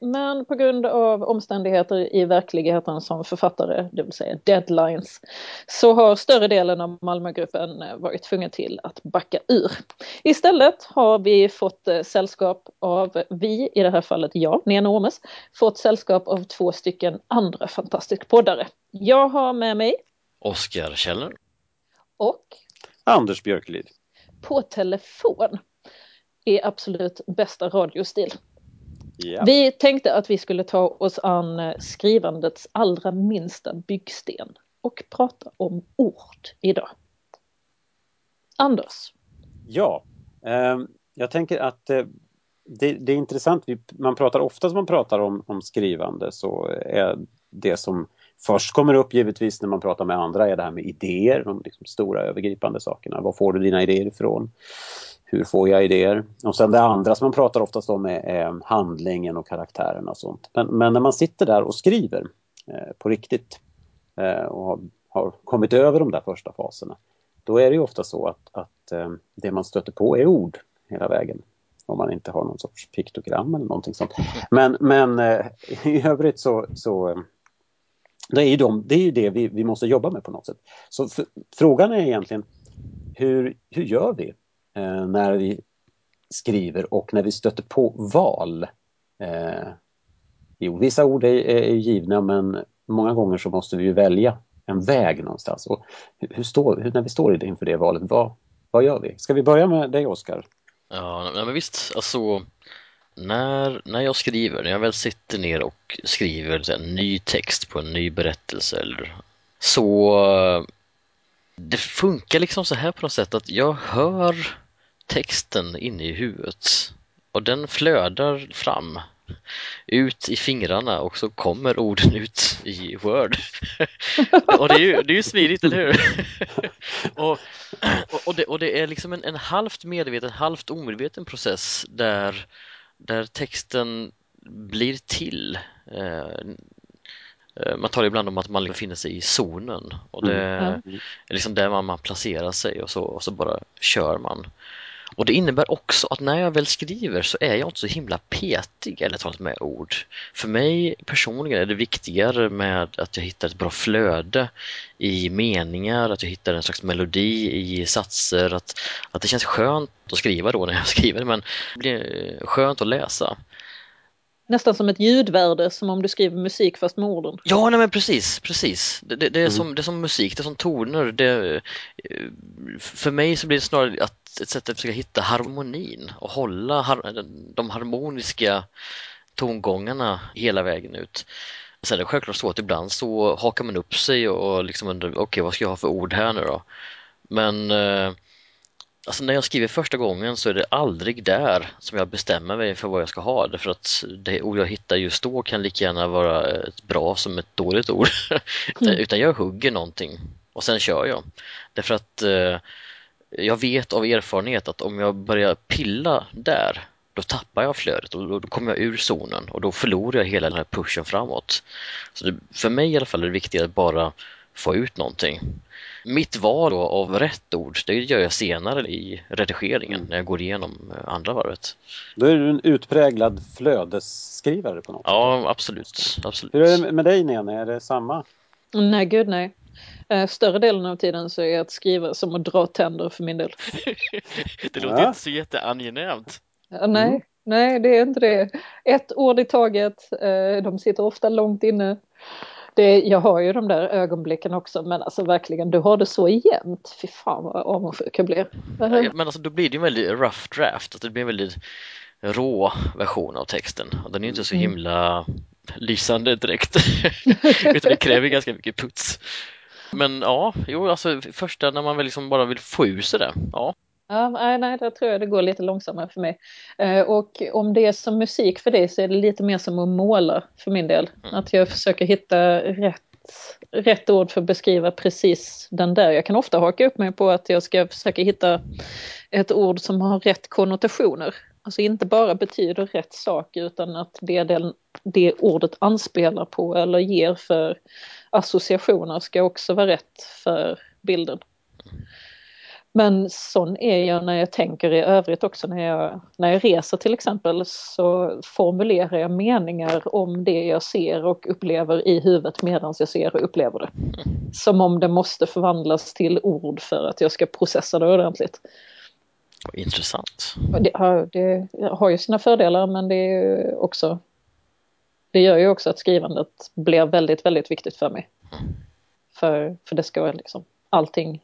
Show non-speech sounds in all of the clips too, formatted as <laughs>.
men på grund av omständigheter i verkligheten som författare, det vill säga deadlines, så har större delen av Malmögruppen varit tvungen till att backa ur. Istället har vi fått sällskap av, vi, i det här fallet jag, Nena Ormes, fått sällskap av två stycken andra fantastiska poddare. Jag har med mig Oskar Kjellner. Och Anders Björklid. På telefon är absolut bästa radiostil. Ja. Vi tänkte att vi skulle ta oss an skrivandets allra minsta byggsten och prata om ord idag. Anders. Ja, eh, jag tänker att eh, det, det, är intressant. Vi, man pratar ofta som man pratar om, om skrivande så är det som först kommer upp givetvis när man pratar med andra är det här med idéer, de liksom stora övergripande sakerna. Var får du dina idéer ifrån? Hur får jag idéer? Och sen det andra som man pratar oftast om är, är handlingen och karaktärerna och sånt. Men, men, när man sitter där och skriver eh, på riktigt eh, och har, har, kommit över de där första faserna, då är det ju ofta så att, att eh, det man stöter på är ord hela vägen. Om man inte har någon sorts piktogram eller någonting sånt. Men, men eh, <laughs> i övrigt så, så eh, det är ju, de, det, är ju det vi, vi måste jobba med på något sätt. Så för, frågan är egentligen hur, hur gör vi Eh, när vi skriver och när vi stöter på val? Eh, jo, vissa ord är, är givna men många gånger så måste vi ju välja en väg någonstans. Och hur, hur står, hur, när vi står inför det valet, vad, vad gör vi? Ska vi börja med dig Oskar? Ja, men visst, alltså när, när jag skriver, när jag väl sitter ner och skriver en ny text på en ny berättelse eller så eh, det funkar liksom så här på något sätt att jag hör texten inne i huvudet och den flödar fram ut i fingrarna och så kommer orden ut i Word. <laughs> och det är ju, det är ju smidigt, eller hur? <laughs> och, och, det, och det är liksom en, en halvt medveten, halvt omedveten process där där texten blir till. Eh, man talar ibland om att man befinner sig i zonen och det mm. är liksom där man, man placerar sig och så, och så bara kör man. Och det innebär också att när jag väl skriver så är jag inte så himla petig eller talat med ord. För mig personligen är det viktigare med att jag hittar ett bra flöde i meningar, att jag hittar en slags melodi i satser, att, att det känns skönt att skriva då när jag <laughs> skriver men det blir skönt att läsa. Nästan som ett ljudvärde, som om du skriver musik fast med orden. Ja, nej men precis, precis. Det, det, det är, mm. som, det är som musik, det är som toner. Det, för mig så blir det snarare att, ett sätt att försöka hitta harmonin och hålla har, de harmoniska tongångarna hela vägen ut. Sen är det självklart så att ibland så hakar man upp sig och liksom undrar, okej okay, vad ska jag ha för ord här nu då? Men eh, Alltså när jag skriver första gången så är det aldrig där som jag bestämmer mig för vad jag ska ha därför att det ord jag hittar just då kan lika gärna vara ett bra som ett dåligt ord. <laughs> Mm. Utan jag hugger någonting och sen kör jag. Därför att eh, jag vet av erfarenhet att om jag börjar pilla där då tappar jag flödet och då, kommer jag ur zonen och då förlorar jag hela den här pushen framåt. Så det, för mig i alla fall är det viktigt att bara få ut någonting. Mitt val av rätt ord, det gör jag senare i redigeringen när jag går igenom eh, andra varvet. Då är du en utpräglad flödesskrivare på något sätt? Ja, absolut. absolut. Hur är det med dig Nene, är det samma? Nej, gud nej. Eh, större delen av tiden så är att skriva som att dra tänder för min del. <laughs> det låter ja. inte så jätteangenämt. Ja, nej, mm. nej det är inte det. Ett ord i taget, eh, de sitter ofta långt inne det, jag har ju de där ögonblicken också men alltså verkligen du har det så jämnt. Fy fan vad avundsjuk jag blir. Ja, men alltså då blir det ju en väldigt rough draft, att det blir en väldigt rå version av texten och den är ju inte så mm. himla lysande direkt <laughs> utan det kräver ganska mycket puts. Men ja, jo alltså första när man väl liksom bara vill få ur sig det, ja. Ja, nej, nej, där tror jag det går lite långsammare för mig. Eh, och om det är som musik för dig så är det lite mer som att måla för min del. Mm. Att jag försöker hitta rätt, rätt ord för att beskriva precis den där. Jag kan ofta haka upp mig på att jag ska försöka hitta ett ord som har rätt konnotationer. Alltså inte bara betyder rätt sak utan att det den, det ordet anspelar på eller ger för associationer ska också vara rätt för bilden. Men sån är jag när jag tänker i övrigt också. När jag, när jag reser till exempel så formulerar jag meningar om det jag ser och upplever i huvudet medan jag ser och upplever det. Som om det måste förvandlas till ord för att jag ska processa det ordentligt. Intressant. Det har, det har ju sina fördelar men det är också det gör ju också att skrivandet blir väldigt, väldigt viktigt för mig. För, för det ska liksom allting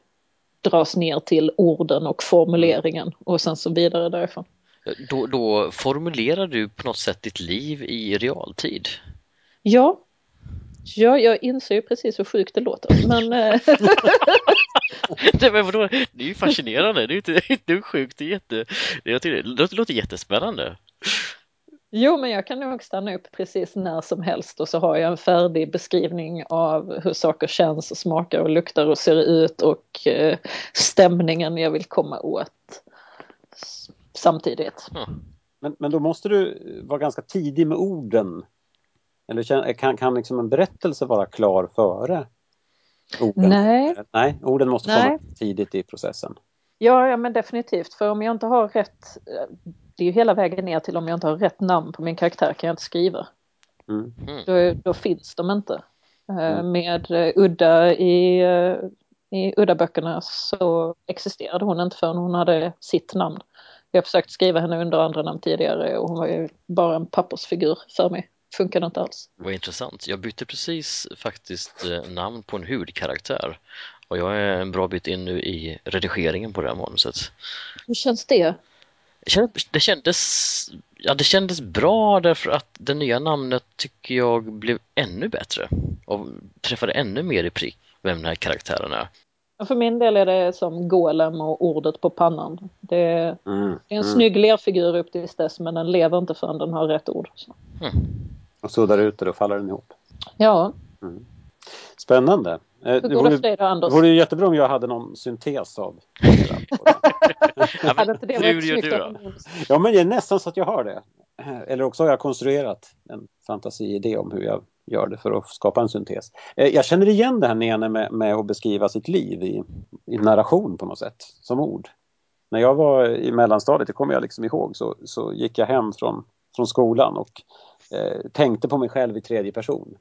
dras ner till orden och formuleringen och sen så vidare därifrån. Då, då formulerar du på något sätt ditt liv i realtid? Ja, ja jag inser ju precis hur sjukt det låter. Men, eh, <laughs> det, men vadå? det är ju fascinerande, det är inte, <laughs> inte sjukt, det, är jätte, jag tycker, det låter jättespännande. Jo, men jag kan nog stanna upp precis när som helst och så har jag en färdig beskrivning av hur saker känns och smakar och luktar och ser ut och eh, stämningen jag vill komma åt samtidigt. Mm. Men, men då måste du vara ganska tidig med orden. Eller kan, kan liksom en berättelse vara klar före orden? Nej. Nej, orden måste Nej. komma tidigt i processen. Ja, ja, men definitivt. För om jag inte har rätt, det är ju hela vägen ner till om jag inte har rätt namn på min karaktär kan jag inte skriva. Mm. Då, då finns de inte. Eh, Med uh, Udda i, uh, i Udda-böckerna så existerade hon inte förrän hon hade sitt namn. Jag har försökt skriva henne under andra namn tidigare och hon var ju bara en pappersfigur för mig. Funkade inte alls. Vad intressant. Jag bytte precis faktiskt eh, namn på en hudkaraktär och jag är en bra bit in nu i redigeringen på det här manuset. Hur känns det? Det kändes, ja, det kändes bra därför att det nya namnet tycker jag blev ännu bättre och träffade ännu mer i prick vem den här karaktären är. För min del är det som golem och ordet på pannan. Det är, Mm. det är en Mm. snygg lerfigur upp tills dess men den lever inte förrän den har rätt ord. Så. Och suddar ut det, då faller den ihop. Ja, Spännande. Eh, hur Det vore, det vore ju jättebra om jag hade någon syntes av <laughs> Ja, inte det hur gör du då? Ja, men det är nästan så att jag har det. Eller också har jag konstruerat en fantasiidé om hur jag gör det för att skapa en syntes. Eh, Jag känner igen det här Nene med, med att beskriva sitt liv i, i narration på något sätt, som ord. När jag var i mellanstadiet, det kommer jag liksom ihåg, så, så gick jag hem från, från skolan och eh, tänkte på mig själv i tredje person.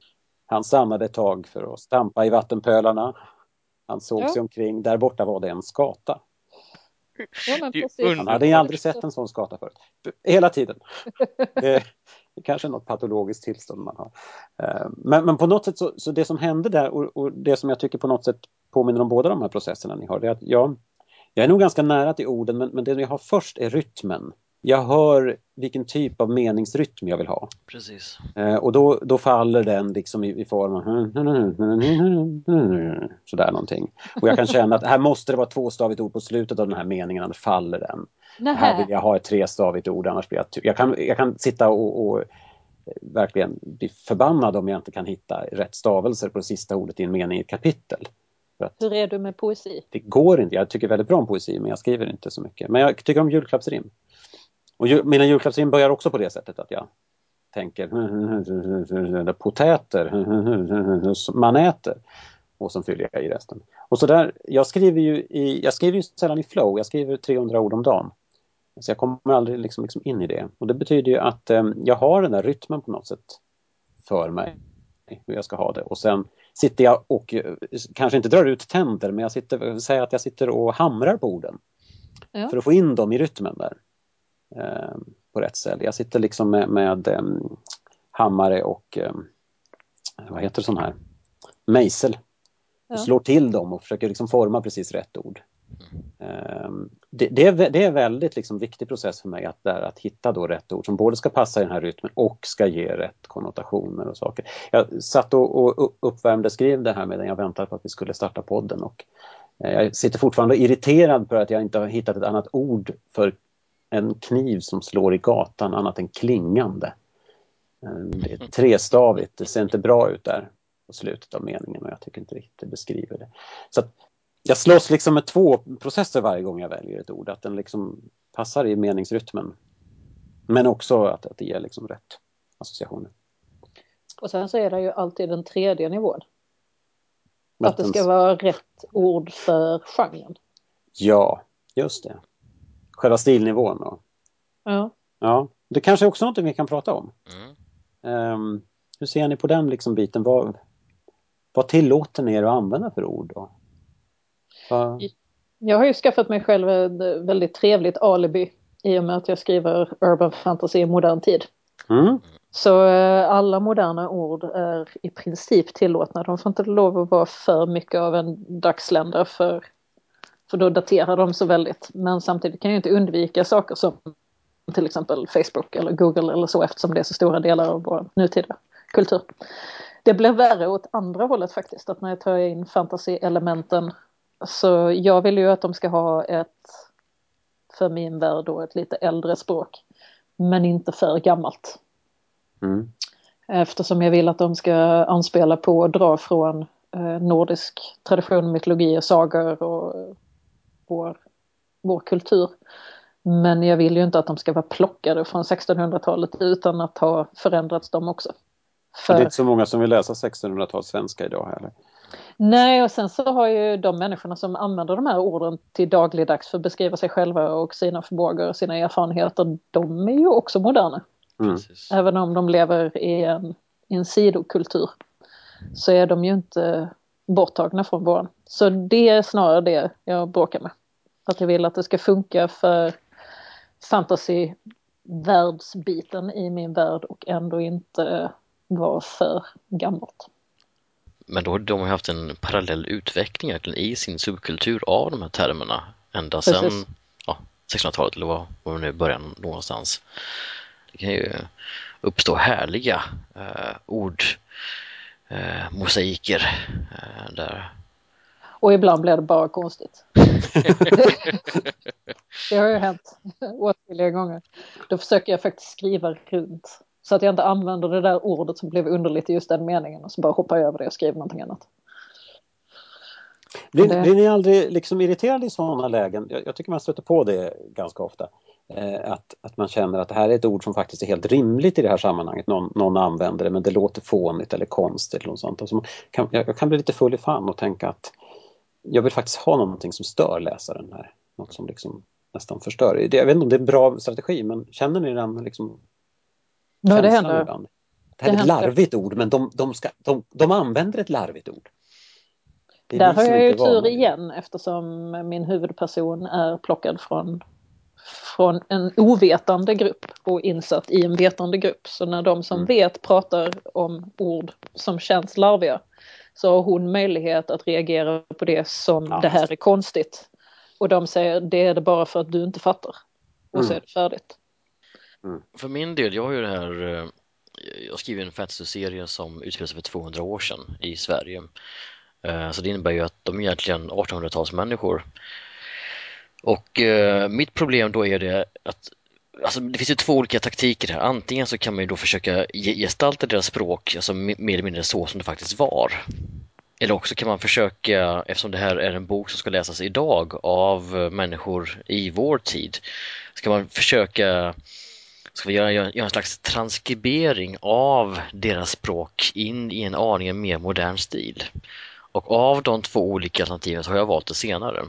Han stannade ett tag för att stampa i vattenpölarna. Han såg Ja. sig omkring, där borta var det en skata. Ja, Det är. Han hade ju aldrig sett en sån skata förut. Hela tiden. <laughs> Det är kanske något patologiskt tillstånd man har. Eh, Men, men på något sätt så, så det som hände där och, och det som jag tycker på något sätt påminner om båda de här processerna ni har, det är att jag, jag är nog ganska nära till orden men, men det jag har först är rytmen. Jag hör vilken typ av meningsrytm jag vill ha. Precis. Eh, och då, då faller den liksom i, i form av sådär någonting. Och jag kan känna att här måste det vara tvåstavigt ord på slutet av den här meningen, annars faller den. Här vill Nähä. jag ha ett trestavigt ord, annars blir jag... Jag kan, jag kan sitta och, och eh, verkligen bli förbannad om jag inte kan hitta rätt stavelser på det sista ordet i en mening i ett kapitel. Hur är du med poesi? det går inte. Jag tycker väldigt bra om poesi, men jag skriver inte så mycket. Men jag tycker om julklappsrim. Och ju, mina julklappsrim börjar också på det sättet att jag tänker potäter, man äter. Och så fyller jag i resten. Och så där, jag skriver ju i, jag skriver ju sällan i flow, jag skriver 300 ord om dagen. Så jag kommer aldrig liksom, liksom in i det. Och det betyder ju att eh, jag har den där rytmen på något sätt för mig. Hur jag ska ha det. Och sen sitter jag och eh, kanske inte drar ut tänder men jag sitter, säger att jag sitter och hamrar på orden. Ja. För att få in dem i rytmen där. Eh, på rätt ställe. Jag sitter liksom med, med em, hammare och em, vad heter sån här? Mejsel. Ja. Slår till dem och försöker liksom forma precis rätt ord. Ehm, Det, det, är, det är väldigt liksom viktig process för mig att, där, att hitta då rätt ord som både ska passa i den här rytmen och ska ge rätt konnotationer och saker. Jag satt och, och uppvärmde, skrev det här medan jag väntade på att vi skulle starta podden och Jag sitter fortfarande irriterad för att jag inte har hittat ett annat ord för en kniv som slår i gatan annat än klingande. Det är trestavigt, det ser inte bra ut där på slutet av meningen och jag tycker inte riktigt det beskriver det. Så jag slåss liksom med två processer varje gång jag väljer ett ord, att den liksom passar i meningsrytmen. Men också att, att det ger liksom rätt associationer. Och sen så är det ju alltid den tredje nivån. Att det ska vara rätt ord för genren. Ja, just det. Själva stilnivån då. Ja. Ja, det kanske är också något vi kan prata om. Mm. Um, hur ser ni på den liksom biten? Vad, vad tillåter ni er att använda för ord? Då? Vad... Jag har ju skaffat mig själv ett väldigt trevligt alibi i och med att jag skriver urban fantasy i modern tid. Mm. Så eh, alla moderna ord är i princip tillåtna. De får inte lov att vara för mycket av en dagslända för, för då daterar de så väldigt. Men samtidigt kan jag inte undvika saker som till exempel Facebook eller Google eller så eftersom det är så stora delar av vår nutida kultur. Det blir värre åt andra hållet faktiskt, att när jag tar in fantasy-elementen så jag vill ju att de ska ha ett, för min värld då, ett lite äldre språk. Men inte för gammalt. Mm. Eftersom jag vill att de ska anspela på och dra från eh, nordisk tradition, mytologi och sagor och vår, vår kultur. Men jag vill ju inte att de ska vara plockade från 1600-talet utan att ha förändrats de också. För... Det är inte så många som vill läsa 1600-tals svenska idag heller. Nej, och sen så har ju de människorna som använder de här orden till dagligdags för att beskriva sig själva och sina förmågor och sina erfarenheter, de är ju också moderna. Mm. Även om de lever i en, i en sidokultur så är de ju inte borttagna från våran. Så det är snarare det jag bråkar med. Att jag vill att det ska funka för fantasy-världsbiten i min värld och ändå inte vara för gammalt. Men då har de haft en parallell utveckling egentligen i sin subkultur av de här termerna ända sedan ja, 1600-talet eller vad, vad nu börjar någonstans. Det kan ju uppstå härliga eh, ord, eh, mosaiker eh, där. Och ibland blir det bara konstigt. <laughs> det har ju hänt åtskilliga gånger. Då försöker jag faktiskt skriva runt så att jag inte använder det där ordet som blev underligt i just den meningen och så bara hoppar jag över det och skriver någonting annat. Blir, det... blir ni aldrig liksom irriterade i sådana lägen? Jag, jag, tycker man stöter på det ganska ofta. Eh, att, att man känner att det här är ett ord som faktiskt är helt rimligt i det här sammanhanget. Någon, någon använder det men det låter fånigt eller konstigt eller något sånt. Alltså kan, jag, jag kan bli lite full i fan och tänka att jag vill faktiskt ha någonting som stör läsaren här. Något som liksom nästan förstör. Jag vet inte om det är en bra strategi men känner ni den liksom Ja, det händer. Ibland. Det här är ett larvigt ord men de, de, ska, de, de använder ett larvigt ord. Där har jag ju tur igen eftersom min huvudperson är plockad från, från en ovetande grupp och insatt i en vetande grupp. Så när de som mm. vet pratar om ord som känns larviga så har hon möjlighet att reagera på det som ja. det här är konstigt. Och de säger det är det bara för att du inte fattar. Och mm. så är det färdigt. Mm. För min del, jag har ju det här eh, jag skriver en fantasy-serie som utspelar sig för 200 år sedan i Sverige. Eh, så det innebär ju att de är egentligen 1800-talsmänniskor. Och eh, mitt problem då är det att Alltså, det finns ju två olika taktiker här. Antingen så kan man ju då försöka gestalta deras språk alltså mer eller mindre så som det faktiskt var. Eller också kan man försöka, eftersom det här är en bok som ska läsas idag av eh, människor i vår tid, ska man försöka ska vi göra, göra en slags transkribering av deras språk in i en aningen mer modern stil. Och av de två olika alternativen så har jag valt det senare.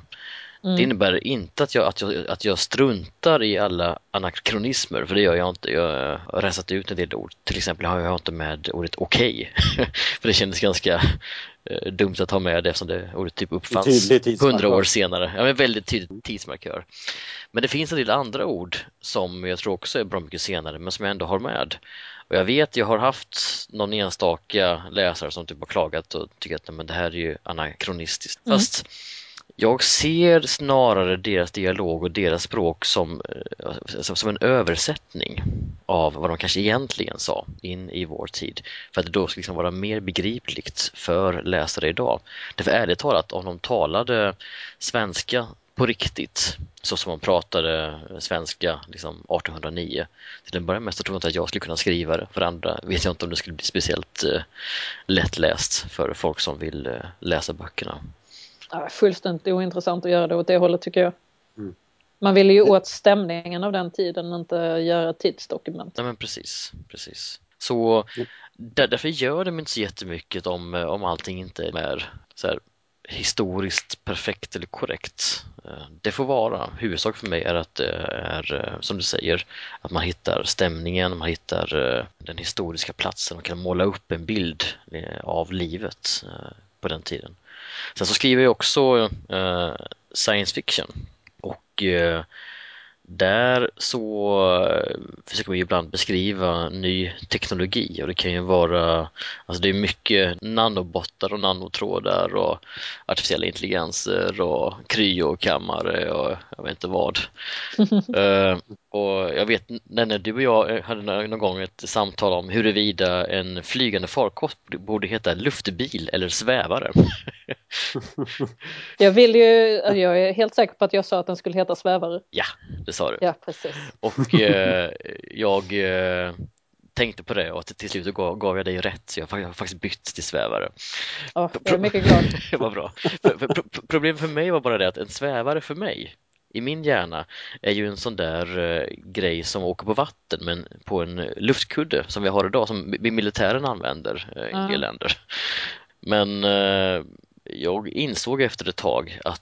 Mm. Det innebär inte att jag, att, jag, att jag struntar i alla anakronismer, för det gör jag inte. Jag har rensat ut en del ord. Till exempel har jag inte med ordet okej, okay. <laughs> för det kändes ganska eh, dumt att ha med det eftersom det ordet typ uppfanns hundra år senare. Ja, men väldigt tydlig tidsmarkör. Men det finns en del andra ord som jag tror också är bra mycket senare, men som jag ändå har med. Och jag vet, jag har haft någon enstaka läsare som typ har klagat och tycker att men det här är ju anakronistiskt. Mm. Fast jag ser snarare deras dialog och deras språk som, eh, som en översättning av vad de kanske egentligen sa in i vår tid för att det då ska liksom vara mer begripligt för läsare idag. Därför ärligt talat, om de talade svenska på riktigt så som man pratade svenska liksom 1809. Till en början mest tror jag inte att jag skulle kunna skriva det, för det andra vet jag inte om det skulle bli speciellt eh, lättläst för folk som vill eh, läsa böckerna. Ja, fullständigt ointressant att göra det åt det hållet tycker jag. Mm. Man ville ju åt stämningen av den tiden, inte göra tidsdokument. Nej men precis, precis. Så där, därför gör mig inte så jättemycket om, om allting inte är så här, historiskt perfekt eller korrekt. Eh, det får vara. Huvudsak för mig är att det är, eh, som du säger, att man hittar stämningen, man hittar eh, den historiska platsen och kan måla upp en bild av livet på den tiden. Sen så skriver jag också science fiction och där så eh, försöker man ibland beskriva ny teknologi och det kan ju vara, alltså det är mycket nanobottar och nanotrådar och artificiella intelligenser och kryokammare och jag vet inte vad. <laughs> och jag vet när du och jag hade någon gång ett samtal om huruvida en flygande farkost borde heta luftbil eller svävare. <laughs> jag vill ju, jag är helt säker på att jag sa att den skulle heta svävare. Ja, det sa du. Ja, precis. Och eh, <laughs> jag eh, tänkte på det och till slut gav, gav jag dig rätt så jag har faktiskt bytt till svävare. Ja, jag är mycket glad. <laughs> det var bra. Problemet för mig var bara det att en svävare för mig i min hjärna är ju en sån där eh, grej som åker på vatten men på en luftkudde som vi har idag som militären använder eh, i en del länder. Men eh, jag insåg efter ett tag att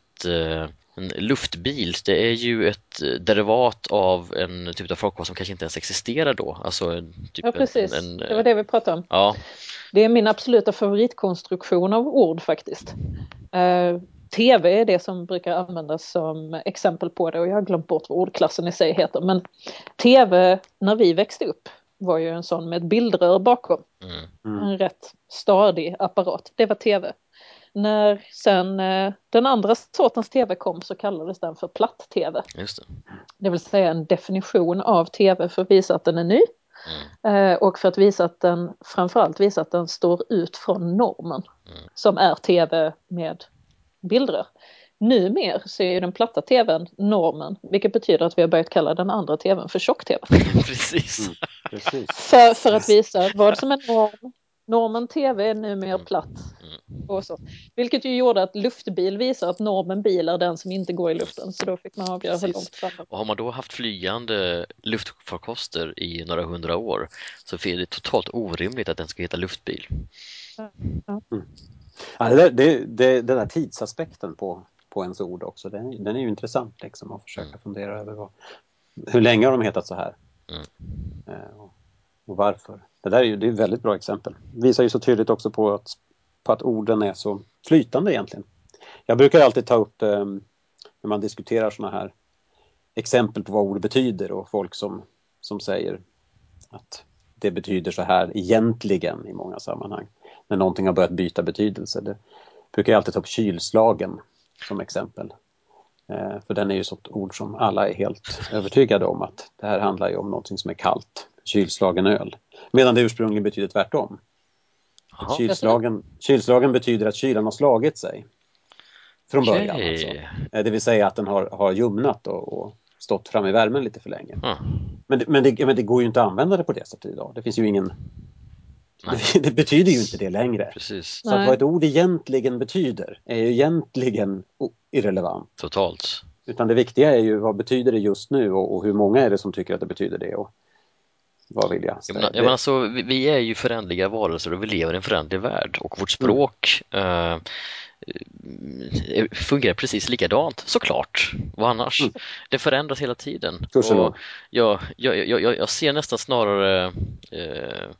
en luftbil, det är ju ett derivat av en typ av farkost som kanske inte ens existerar då. Alltså, typ ja, precis. En, en, det var det vi pratade om. Ja. Det är min absoluta favoritkonstruktion av ord faktiskt. TV är det som brukar användas som exempel på det och jag har glömt bort vad ordklassen i sig heter. Men TV när vi växte upp var ju en sån med ett bildrör bakom. Mm. Mm. En rätt stadig apparat. Det var TV. När sen eh, den andra sortens tv kom så kallades den för platt-tv. Just det. det vill säga en definition av tv för att visa att den är ny. Mm. Eh, och för att visa att den, framförallt visa att den står ut från normen. Mm. Som är tv med bildrör. Numer så är ju den platta tvn normen, vilket betyder att vi har börjat kalla den andra tvn för tjock-tv. <laughs> Precis. Mm, precis. För, för att visa vad som är norm Normen TV är numera mm. platt. Mm. Och så. Vilket ju gjorde att luftbil visar att normen bil är den som inte går i luften. Så då fick man avgöra hur långt fram. Och har man då haft flygande luftfarkoster i några hundra år så är det totalt orimligt att den ska heta luftbil. Mm. Ja, det, det, det, den där tidsaspekten på, på ens ord också, den, den är ju intressant liksom att försöka fundera över vad, hur länge har de hetat så här? Mm. Eh, och, och varför? Det där är ju det är ett väldigt bra exempel. Visar ju så tydligt också på att, på att orden är så flytande egentligen. Jag brukar alltid ta upp eh, när man diskuterar sådana här exempel på vad ord betyder och folk som, som säger att det betyder så här egentligen i många sammanhang. När någonting har börjat byta betydelse. Det brukar jag alltid ta upp kylslagen som exempel. Eh, för den är ju ett ord som alla är helt övertygade om att det här handlar ju om någonting som är kallt kylslagen öl. Medan det ursprungligen betyder tvärtom. Kylslagen, kylslagen betyder att kylan har slagit sig. Från okay. början alltså. Eh, det vill säga att den har, har ljumnat och, och stått fram i värmen lite för länge. Mm. Men, det, men, det, men det går ju inte att använda det på det sättet idag. Det finns ju ingen... Det, <laughs> det, betyder ju inte det längre. Precis. Så vad ett ord egentligen betyder är ju egentligen irrelevant. Totalt. Utan det viktiga är ju vad betyder det just nu och, och hur många är det som tycker att det betyder det. Och, vad vill jag säga? Jag menar, alltså, vi, vi, är ju förändliga varelser och vi lever i en förändlig värld och vårt språk mm. uh, fungerar precis likadant, såklart. Vad annars? Mm. Det förändras hela tiden. Och jag, jag, jag, jag, ser nästan snarare uh,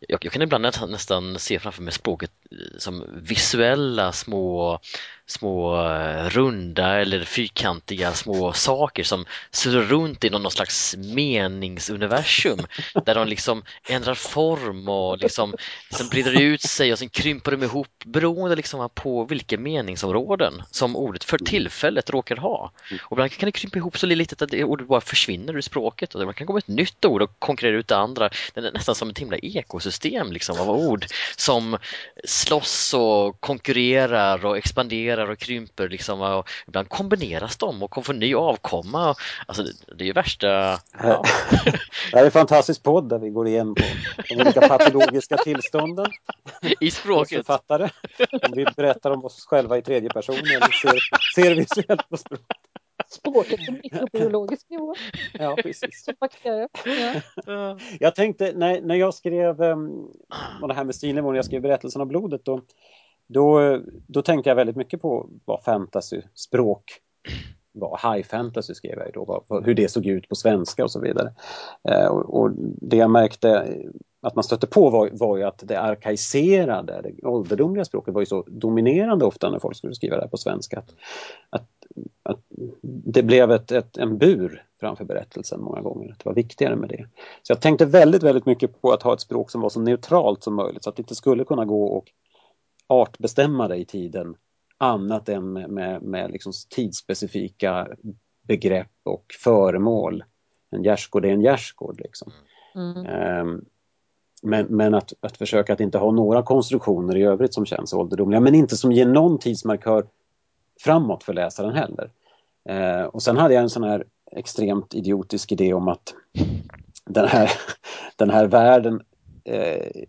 jag, jag, kan ibland nästan, nästan se framför mig språket som visuella små små eh, runda eller fyrkantiga små saker som surrar runt i någon slags meningsuniversum <laughs> där de liksom ändrar form och liksom sen breder ut sig och sen krymper de ihop beroende liksom på vilka meningsområden som ordet för tillfället råkar ha. Och ibland kan det krympa ihop så litet att det ordet bara försvinner ur språket och det kan komma ett nytt ord och konkurrera ut det andra. Det är nästan som ett himla ekosystem liksom av ord som slåss och konkurrerar och expanderar och krymper liksom och ibland kombineras de och får ny avkomma. Alltså det, är ju värsta... Ja. det här är en fantastisk podd där vi går igenom på de olika patologiska tillstånden. <laughs> I språket. Författare. Om vi berättar om oss själva i tredje person eller ser, ser visuellt på språket. Språket på mikrobiologisk nivå. <laughs> Ja, precis. Ja. Jag tänkte, när, när jag skrev um, det här med stilnivån, jag skrev berättelsen om blodet, då, då, då tänkte jag väldigt mycket på vad fantasy-språk var. High fantasy skrev jag ju då, vad, hur det såg ut på svenska och så vidare. Eh, och, och, det jag märkte att man stötte på var, var ju att det arkaiserade, det ålderdomliga språket var ju så dominerande ofta när folk skulle skriva det här på svenska. Att, att, att det blev ett, ett, en bur framför berättelsen många gånger. Det var viktigare med det. Så jag tänkte väldigt, väldigt mycket på att ha ett språk som var så neutralt som möjligt så att det inte skulle kunna gå och artbestämma det i tiden annat än med, med, med liksom tidsspecifika begrepp och föremål. En gärdsgård är en gärdsgård liksom. Mm. Um, men, men att, att försöka att inte ha några konstruktioner i övrigt som känns ålderdomliga men inte som ger någon tidsmarkör framåt för läsaren heller. Eh, och sen hade jag en sån här extremt idiotisk idé om att den här, <laughs> den här världen eh,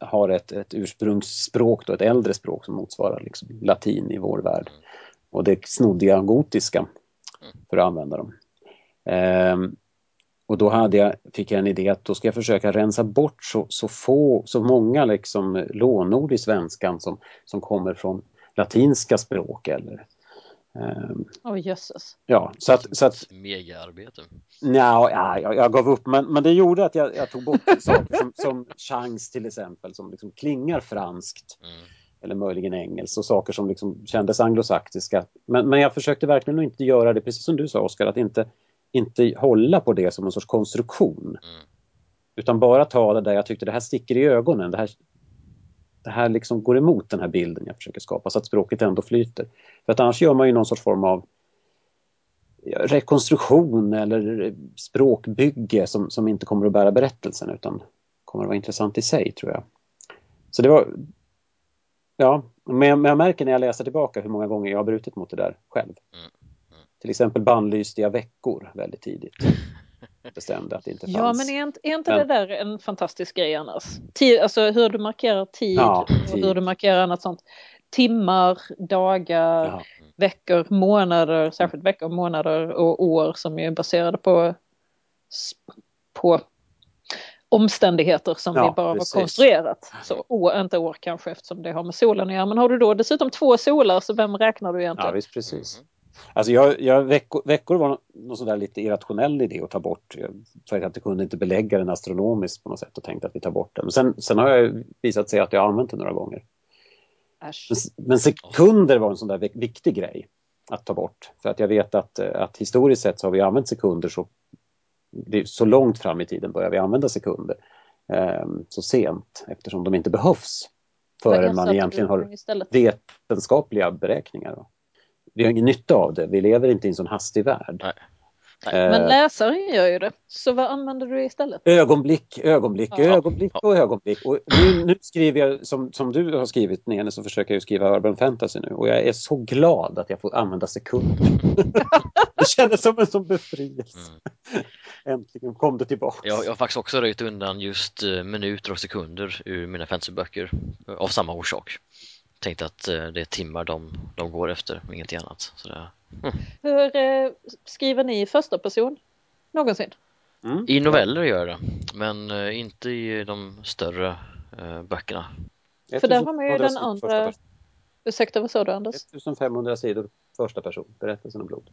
har ett, ett ursprungsspråk, då, ett äldre språk som motsvarar liksom latin i vår värld. Och det snodde jag gotiska för att använda dem. Eh, och då hade jag, fick jag en idé att då ska jag försöka rensa bort så, så få, så många liksom lånord i svenskan som, som kommer från latinska språk eller Um, oh, jösses. Ja, så att... Så att Megaarbete. Nja, ja, jag, jag gav upp, men, men det gjorde att jag, jag tog bort saker som, som chans till exempel, som liksom klingar franskt. Mm. Eller möjligen engelskt och saker som liksom kändes anglosaxiska. Men, men jag försökte verkligen inte göra det, precis som du sa Oskar, att inte, inte hålla på det som en sorts konstruktion. Mm. Utan bara ta det där jag tyckte det här sticker i ögonen, det här, det här liksom går emot den här bilden jag försöker skapa så att språket ändå flyter. För att annars gör man ju någon sorts form av rekonstruktion eller språkbygge som, som inte kommer att bära berättelsen utan kommer att vara intressant i sig tror jag. Så det var... Ja, men, men jag märker när jag läser tillbaka hur många gånger jag har brutit mot det där själv. Mm. Mm. Till exempel bannlyste jag veckor väldigt tidigt. <laughs> bestämde att det inte fanns. Ja, men är inte, är inte men... det där en fantastisk grej annars? Tid, alltså hur du markerar tid, ja, tid. och hur du markerar annat sånt. Timmar, dagar, ja. veckor, månader, särskilt veckor, månader och år som är baserade på, på omständigheter som ja, vi bara precis. har konstruerat. Så år, inte år kanske eftersom det har med solen att göra. Men har du då dessutom två solar så vem räknar du egentligen? Ja visst precis. Alltså jag, jag, veckor, veckor var någon sån där lite irrationell idé att ta bort. För att jag kunde inte belägga den astronomiskt på något sätt och tänkte att vi tar bort den. Men sen, sen har jag visat sig att jag har använt den några gånger. Men, men, sekunder var en sån där viktig grej att ta bort. För att jag vet att, att historiskt sett så har vi använt sekunder så, så långt fram i tiden börjar vi använda sekunder. Eh, så sent eftersom de inte behövs förrän man egentligen har vetenskapliga beräkningar. Då vi har ingen nytta av det. Vi lever inte i en sån hastig värld. Nej. Nej. Men läsaren gör ju det. Så vad använder du istället? Ögonblick, ögonblick, ja. ögonblick och ögonblick. Och nu, nu, skriver jag, som, som du har skrivit Nene, så försöker jag skriva Urban Fantasy nu. Och jag är så glad att jag får använda sekunder. <laughs> det kändes som en sån befrielse. Mm. Äntligen kom det tillbaka. Jag, jag har faktiskt också röjt undan just eh, minuter och sekunder ur mina fantasyböcker av samma orsak tänkte att eh, det är timmar de, de går efter och ingenting annat. Så det, mm. Hur eh, skriver ni i första person någonsin? Mm. I noveller gör jag det, men eh, inte i de större eh, böckerna. För där har man ju den andra... Ursäkta, vad sa du Anders? 1500 sidor första person, berättelsen om blod.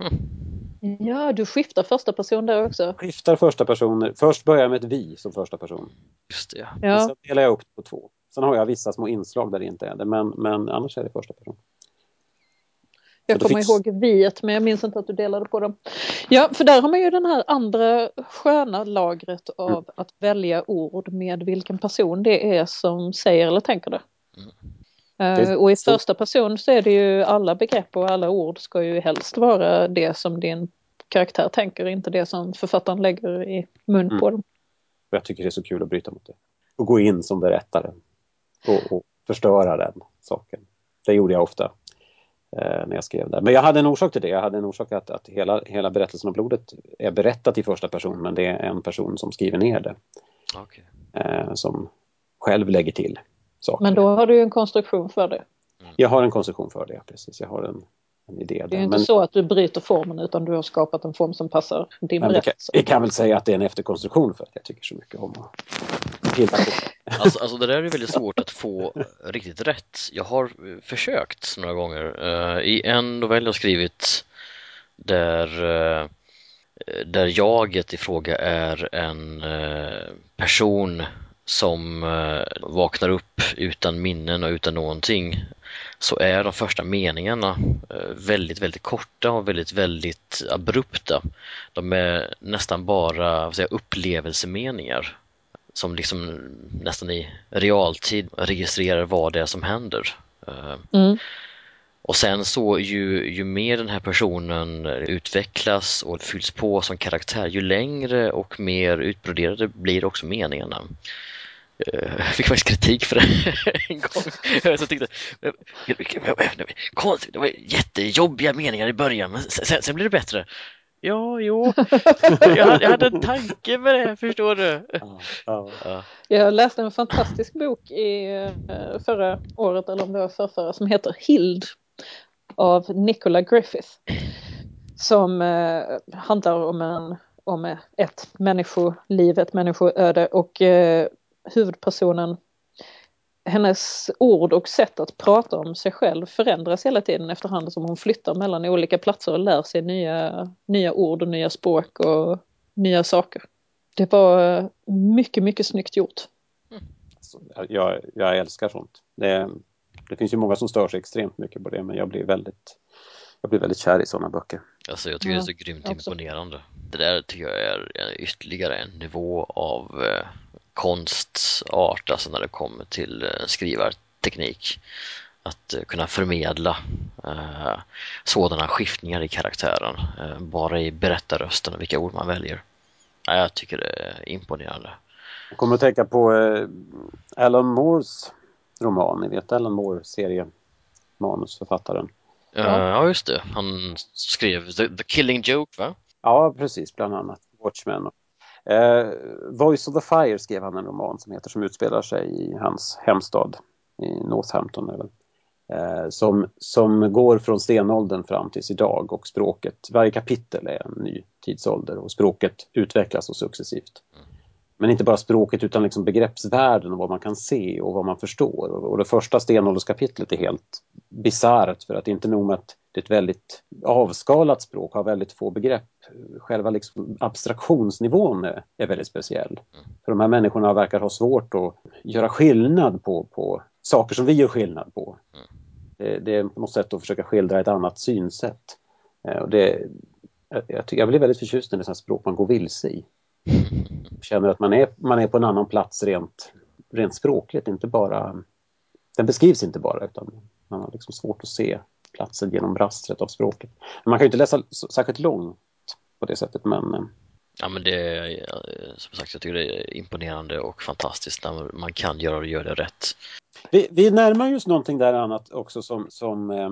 Mm. Ja, du skiftar första person där också. Skiftar första personer. Först börjar jag med ett vi som första person. Just det. Ja. Sen delar jag upp på två Sen har jag vissa små inslag där det inte är det, men, men annars är det första person. Jag kommer finns... ihåg viet men jag minns inte att du delade på dem. Ja, för där har man ju den här andra sköna lagret av mm. att välja ord med vilken person det är som säger eller tänker det. Mm. Uh, och i första person så är det ju alla begrepp och alla ord ska ju helst vara det som din karaktär tänker, inte det som författaren lägger i mun mm. på dem. Jag tycker det är så kul att bryta mot det. Och gå in som berättare och, och förstöra den saken. Det gjorde jag ofta eh, när jag skrev det. Men jag hade en orsak till det. Jag hade en orsak att, att hela, hela berättelsen om blodet är berättat i första person men det är en person som skriver ner det. Okay. Eh, som själv lägger till saker. Men då har du en konstruktion för det? Mm. Jag har en konstruktion för det, precis. Jag har en, en idé. Det är inte men... så att du bryter formen utan du har skapat en form som passar din berättelse. Jag kan väl säga att det är en efterkonstruktion för att jag tycker så mycket om att pilla på. <laughs> Alltså, alltså det där är väldigt svårt att få riktigt rätt. Jag har försökt några gånger. Uh, I en novell jag skrivit där uh, där jaget i fråga är en person som vaknar upp utan minnen och utan någonting så är de första meningarna väldigt, väldigt korta och väldigt, väldigt abrupta. De är nästan bara säga, upplevelsemeningar som liksom nästan i realtid registrerar vad det är som händer. Eh, mm. Och sen så ju, ju mer den här personen utvecklas och fylls på som karaktär, ju längre och mer utbroderade blir också meningarna. Eh, jag <laughs> fick faktiskt kritik för det <laughs> en gång. Jag tyckte, konstigt, det var jättejobbiga meningar i början men sen, sen blev det bättre. Ja, jo. <laughs> Jag, jag hade en tanke med det, förstår du. Ja, ja. Jag läste en fantastisk bok i eh, förra året, eller om det var förra, som heter Hild av Nicola Griffith. Som eh, handlar om, en, om ett människoliv, ett människoöde och eh, huvudpersonen hennes ord och sätt att prata om sig själv förändras hela tiden efterhand som hon flyttar mellan olika platser och lär sig nya, nya ord och nya språk och nya saker. Det var mycket, mycket snyggt gjort. Jag, jag älskar sånt. Det, det finns ju många som stör sig extremt mycket på det men jag blir väldigt jag blir väldigt kär i sådana böcker. Alltså jag tycker ja, det är så grymt imponerande. Det där tycker jag är ytterligare en nivå av eh, konstart, alltså när det kommer till eh, skrivarteknik. Att eh, kunna förmedla eh, sådana skiftningar i karaktären, bara i berättarrösten och vilka ord man väljer. Ja, jag tycker det är imponerande. Jag kommer att tänka på Alan Moores roman, ni vet Alan Moore, seriemanusförfattaren. Ja, just det. Han skrev The, The Killing Joke, va? Ja, precis, bland annat. Watchmen Eh, Voice of the Fire skrev han en roman som heter som utspelar sig i hans hemstad i Northampton. Eller? Eh, som, som går från stenåldern fram tills idag och språket, varje kapitel är en ny tidsålder och språket utvecklas och successivt. Mm. Men inte bara språket utan liksom begreppsvärlden och vad man kan se och vad man förstår. Och, det första stenålderskapitlet är helt bisarrt för att inte nog med att det är ett väldigt avskalat språk, har väldigt få begrepp. Själva liksom abstraktionsnivån är, väldigt speciell. Mm. För de här människorna verkar ha svårt att göra skillnad på, på saker som vi gör skillnad på. Mm. Det, det, är på något sätt att försöka skildra ett annat synsätt. Eh, och det, jag, jag, jag blir väldigt förtjust när det är språk man går vilse i. Känner att man är, man är på en annan plats rent, rent språkligt, inte bara... Den beskrivs inte bara utan man har liksom svårt att se platsen genom rastret av språket. Man kan ju inte läsa särskilt långt på det sättet men... Eh, ja men det är som sagt jag tycker det är imponerande och fantastiskt när man kan göra det, göra det rätt. Vi, vi närmar oss någonting där annat också som, som eh,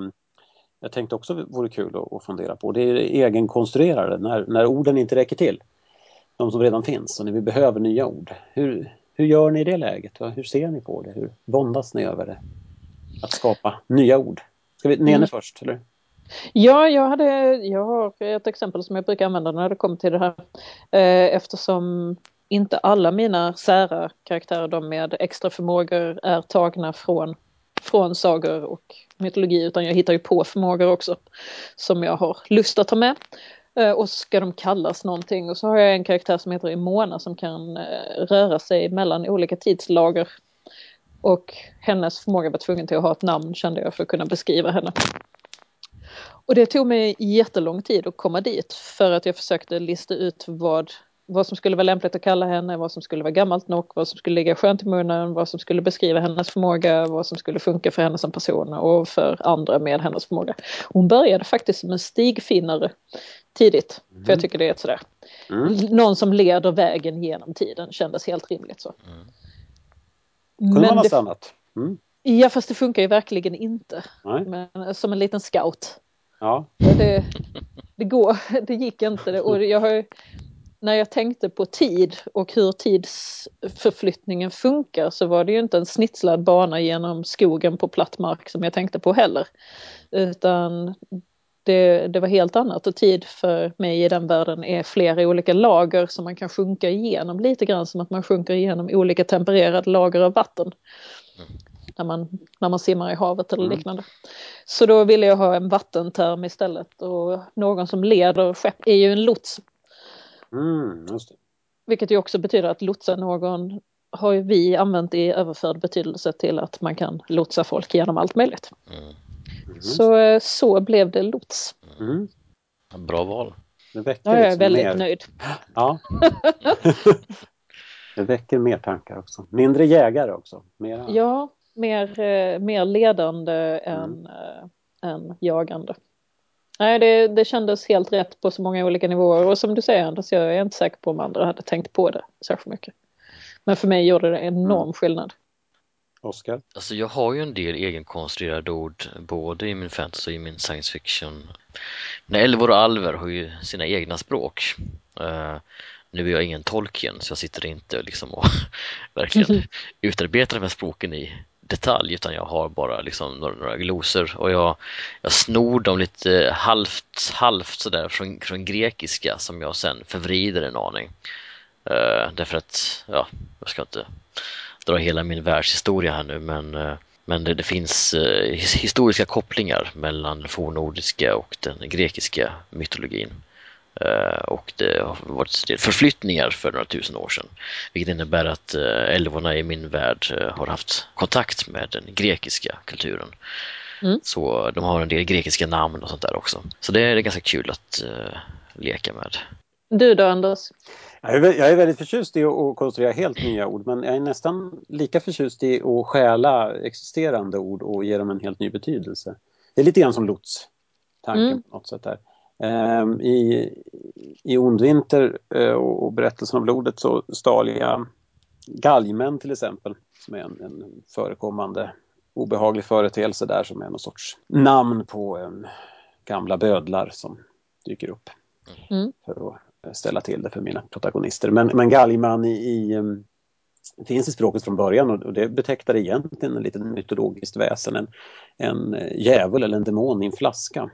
jag tänkte också vore kul att, att fundera på. Det är egenkonstruerade, när, när orden inte räcker till. De som redan finns och när vi behöver nya ord. Hur, hur gör ni i det läget? Hur ser ni på det? Hur våndas ni över det? Att skapa nya ord? Ska vi, Nene mm. först, eller? Ja, jag, hade, jag har ett exempel som jag brukar använda när det kommer till det här. Eh, eftersom inte alla mina sära karaktärer, de med extra förmågor, är tagna från, från sagor och mytologi, utan jag hittar ju på förmågor också som jag har lust att ta med. Eh, och så ska de kallas någonting och så har jag en karaktär som heter Imona som kan eh, röra sig mellan olika tidslager Och hennes förmåga var tvungen till att ha ett namn kände jag för att kunna beskriva henne. Och det tog mig jättelång tid att komma dit för att jag försökte lista ut vad, vad som skulle vara lämpligt att kalla henne, vad som skulle vara gammalt nog, vad som skulle ligga skönt i munnen, vad som skulle beskriva hennes förmåga, vad som skulle funka för henne som person och för andra med hennes förmåga. Hon började faktiskt som en stigfinnare tidigt, mm. för jag tycker det är ett sådär, mm. någon som leder vägen genom tiden kändes helt rimligt så. Mm. Kunde man ha stannat? Mm. Ja fast det funkar ju verkligen inte. Men, som en liten scout. Ja. Det, det, går, <laughs> det gick inte. Och jag har, när jag tänkte på tid och hur tidsförflyttningen funkar så var det ju inte en snitslad bana genom skogen på platt mark som jag tänkte på heller. Utan det, det var helt annat och tid för mig i den världen är flera olika lager som man kan sjunka igenom lite grann som att man sjunker igenom olika tempererade lager av vatten. Mm när man, när man simmar i havet eller mm. liknande. Så då ville jag ha en vattenterm istället och någon som leder skepp är ju en lots. Mm. Vilket ju också betyder att lotsa någon har vi använt i överförd betydelse till att man kan lotsa folk genom allt möjligt. Mm. Mm. Så, eh, så blev det lots. Mm. Bra val. Det väcker ja, jag är liksom väldigt mer... nöjd. Ja. <laughs> det väcker mer tankar också. Mindre jägare också. Mera... Ja, mer, eh, mer ledande mm. än, äh, än jagande. Nej, det, det kändes helt rätt på så många olika nivåer och som du säger Anders, jag är inte säker på om andra hade tänkt på det särskilt mycket. Men för mig gjorde det enorm mm. skillnad. Oskar? Alltså jag har ju en del egenkonstruerade ord både i min fantasy och i min science fiction. Men älvor och alver har ju sina egna språk. Uh, nu är jag ingen Tolkien så jag sitter inte liksom och <laughs> verkligen <laughs> utarbetar de här språken i detalj utan jag har bara liksom några, några glosor och jag, jag snor dem lite halvt, halvt sådär från, från grekiska som jag sen förvrider en aning. Uh, därför att, ja, jag ska inte dra hela min världshistoria här nu men, uh, men det, det finns uh, historiska kopplingar mellan den fornnordiska och den grekiska mytologin. Eh, och det har varit förflyttningar för några tusen år sedan. Vilket innebär att eh, älvorna i min värld eh, har haft kontakt med den grekiska kulturen. Mm. Så de har en del grekiska namn och sånt där också. Så det är ganska kul att uh, leka med. Du då Anders? Jag är, väldigt förtjust i att konstruera helt nya ord men jag är nästan lika förtjust i att stjäla existerande ord och ge dem en helt ny betydelse. Det är lite grann som lots, tanken mm. på något sätt där. Um, I i Ondvinter uh, och berättelsen om blodet så stal jag galgmän till exempel, som är en, en förekommande obehaglig företeelse där som är någon sorts namn på um, gamla bödlar som dyker upp mm. för att ställa till det för mina protagonister. Men, men galgman i, i um, finns i språket från början och det betecknar egentligen en liten mytologiskt väsen, en, en eh, djävul eller en demon i en flaska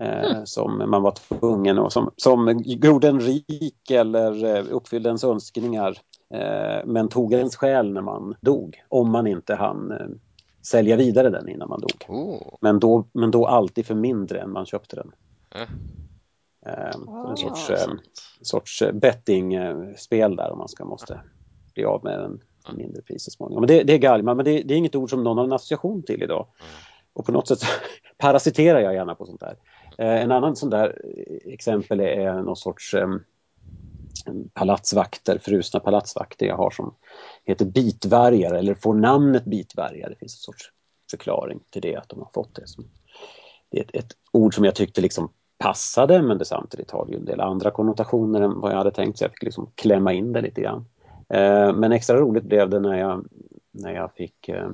eh, som man var tvungen och som, som gjorde en rik eller eh, uppfyllde ens önskningar men tog ens själ när man dog om man inte hann sälja vidare den innan man dog. Oh. Men, då, men då alltid för mindre än man köpte den. Mm. Oh. En sorts, eh, sorts bettingspel där om man ska måste bli av med en mindre pris så småningom. Men det, det är galman, men det, det, är inget ord som någon har en association till idag. Mm. Och på något sätt <laughs> parasiterar jag gärna på sånt där. Eh, en annan sån där exempel är någon sorts eh, palatsvakter, frusna palatsvakter jag har som heter bitvargar eller får namnet bitvargar. Det finns en sorts förklaring till det, att de har fått det. det är ett, ett ord som jag tyckte liksom passade men det samtidigt har ju en del andra konnotationer än vad jag hade tänkt så jag fick liksom klämma in det lite grann. Eh, men extra roligt blev det när jag, när jag fick eh,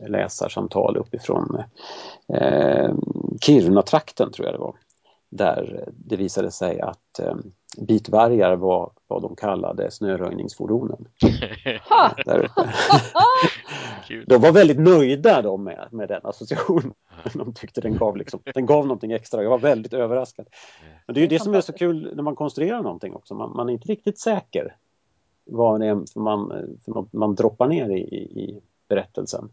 läsarsamtal uppifrån eh, Kiruna-trakten tror jag det var. Där det visade sig att eh, bitvargar var vad de kallade snöröjningsfordonen. <laughs> <laughs> de var väldigt nöjda de med, med den associationen. De tyckte den gav, liksom, den gav någonting extra. Jag var väldigt överraskad. Men det är ju det som är så kul när man konstruerar någonting också. Man, man är inte riktigt säker vad det är man, man, man droppar ner i, i berättelsen.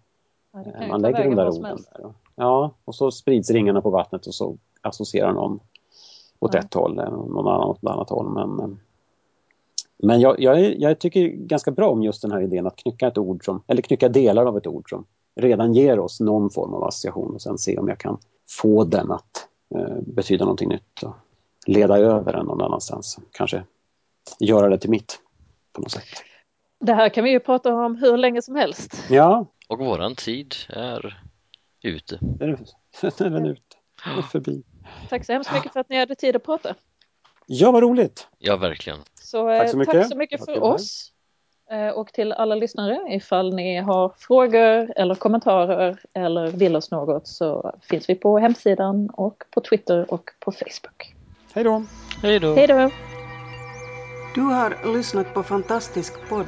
Ja, man lägger de där orden där. Ja, och så sprids ringarna på vattnet och så associerar någon åt ja. ett håll, någon annan åt ett annat håll. Men, Men jag, jag, jag, tycker ganska bra om just den här idén att knycka ett ord som, eller knycka delar av ett ord som redan ger oss någon form av association och sen se om jag kan få den att eh, betyda någonting nytt och leda över den någon annanstans. Kanske göra det till mitt på något sätt. Det här kan vi ju prata om hur länge som helst. Ja. Och våran tid är ute. <laughs> Den är, den ute. Den är förbi. Tack så hemskt mycket för att ni hade tid att prata. Ja, vad roligt! Ja, verkligen. Så, tack så mycket, tack så mycket för oss. Eh, och till alla lyssnare, ifall ni har frågor eller kommentarer eller vill oss något så finns vi på hemsidan och på Twitter och på Facebook. Hej då! Hej då! Hej då! Du har lyssnat på Fantastisk podd.